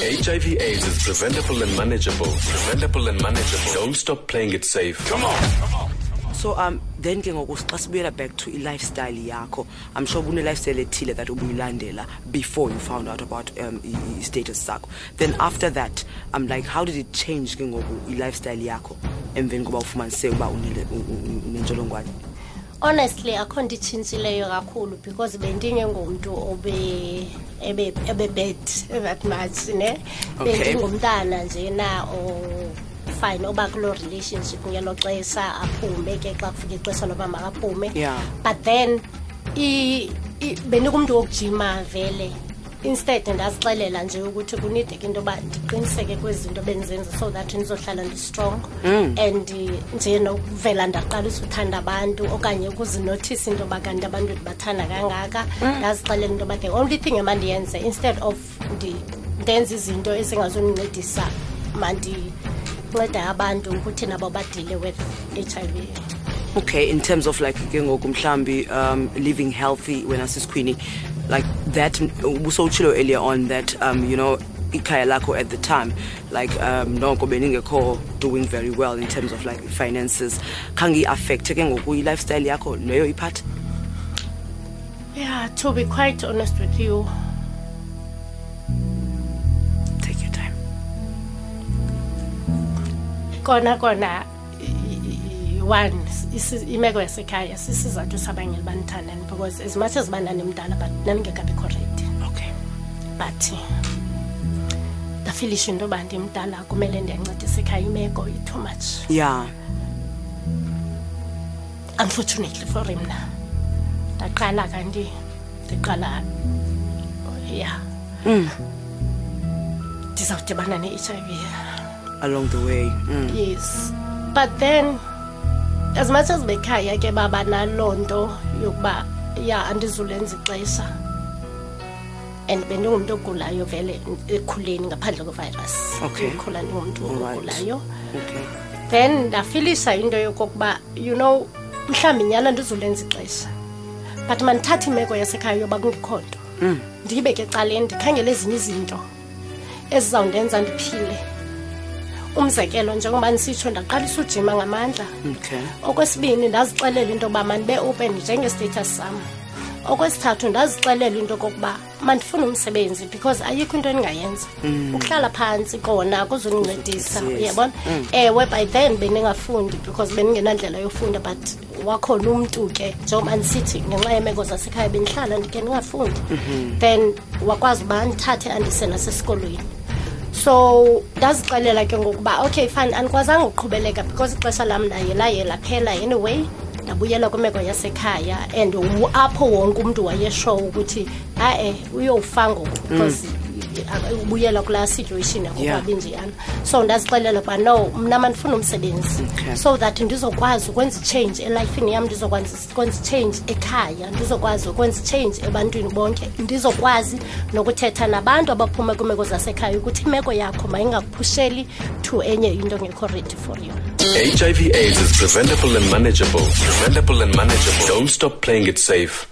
HIV AIDS is preventable and manageable. Preventable and manageable. Don't stop playing it safe. Come on. so um then ke ngoku xa sibuyela back to i-lifestyle yakho i'm sure kune-lifestyle ethile that ubuyilandela before you found out about um, i- i-status sakho then after that i'm like how did it change ke ngoku i-lifestyle yakho emveni koba ufumanise uba unele- u- u- unentsholongwane honestly akho nto itshintshileyo kakhulu because bendingengomntu obe ebe ebebed that much ne Okay. bendingumntana nje na fine oba kuloo relationship ngelo xesha aphume ke xa kufika ixesha loba makaphume Yeah. but then bendingumntu wokujima vele instead ndazixelela nje ukuthi kunideke into yoba ndiqiniseke kwezinto bendizenza so that ndizohlala ndistrong and uh, nje nokuvela ndaqalisa uthanda abantu okanye ukuzinothisa into yoba kanti abantu ndibathanda kangaka. Ndazixelela into yoba the only thing emandiyenze instead of ndenze izinto ezingazundincedisa mandinceda abantu ukuthi nabo badile with h i v. Okay in terms of like ke ngoku mhlawumbi um living healthy wena sisikhwini like that ubusowutshilo earlier on that um you know ikhaya lakho at the time like um noko beningekho doing very well in terms of like finances. Khange i-affecte ke ngoku i-lifestyle yakho leyo iphathi yeah to be quite honest with you. Take your time. Kona kona one imeko yasekhaya sisizathu sabangela banithandani because as much as bandanimdala but ndaningekabikho ready okay. But ndafilisha into yoba ndimdala kumele ndiyancedisa ekhaya imeko i-too much. Yeah unfortunately for mna ndaqala kanti ndiqala ya. Ndizawudibana ne-h i v along the way mm. yes. But then as much as bekhaya ke baba naloo nto yokuba ya andizulenza ixesha. And bendingumntu ogulayo vele ekhuleni ngaphandle kwevirus. Okay. ndikhula ndingumntu ogulayo. Okay. Then ndafilisha into yokokuba you know mhlawumbi nyana ndizulenza ixesha but mandithathe imeko yasekhaya yoba kungekho nto. Ndiyibeke ecaleni ndikhangele ezinye izinto ezizawundenza ndiphile umzekelo njengoba ndisitsho ndaqalisa ujima ngamandla. Okay. Okwesibini ndazixelela into yoba mandibe open njengestatus sam. Okwesithathu ndazixelela into okokuba mandifuna umsebenzi because ayikho into endingayenza. Ukuhlala phantsi kona kuzondincedisa Yes. uyabona? Ewe by then bendingafundi because bendingenandlela yofunda but wakhona umntu ke njengoba ndisithi ngenxa yeemeko zasekhaya bendihlala ndike ndingafundi then wakwazi uba ndithathe andise nasesikolweni so ndazixelela ke ngokuba okay fine andikwazanga ukuqhubeleka because ixesha lam naye laye laphela anyway. Ndabuyela kwimeko yasekhaya and apho wonke umntu wayeshow ukuthi a-e uyowufa ngoku because uh, ubuyela kulaa situation Yeah. yakokwabi njeyana so ndazixelela ukuba no mna mandifuna umsebenzi Okay. so that ndizokwazi ukwenza ichange elifini yam ndizokwazi ukwenza ichange ekhaya ndizokwazi ukwenza ichange ebantwini bonke ndizokwazi nokuthetha nabantu abaphuma kwiimeko zasekhaya ukuthi imeko yakho mayingakuphusheli to enye into engekho ready for you HIV AIDS is preventable and manageable. Preventable and manageable. Don't stop playing it safe.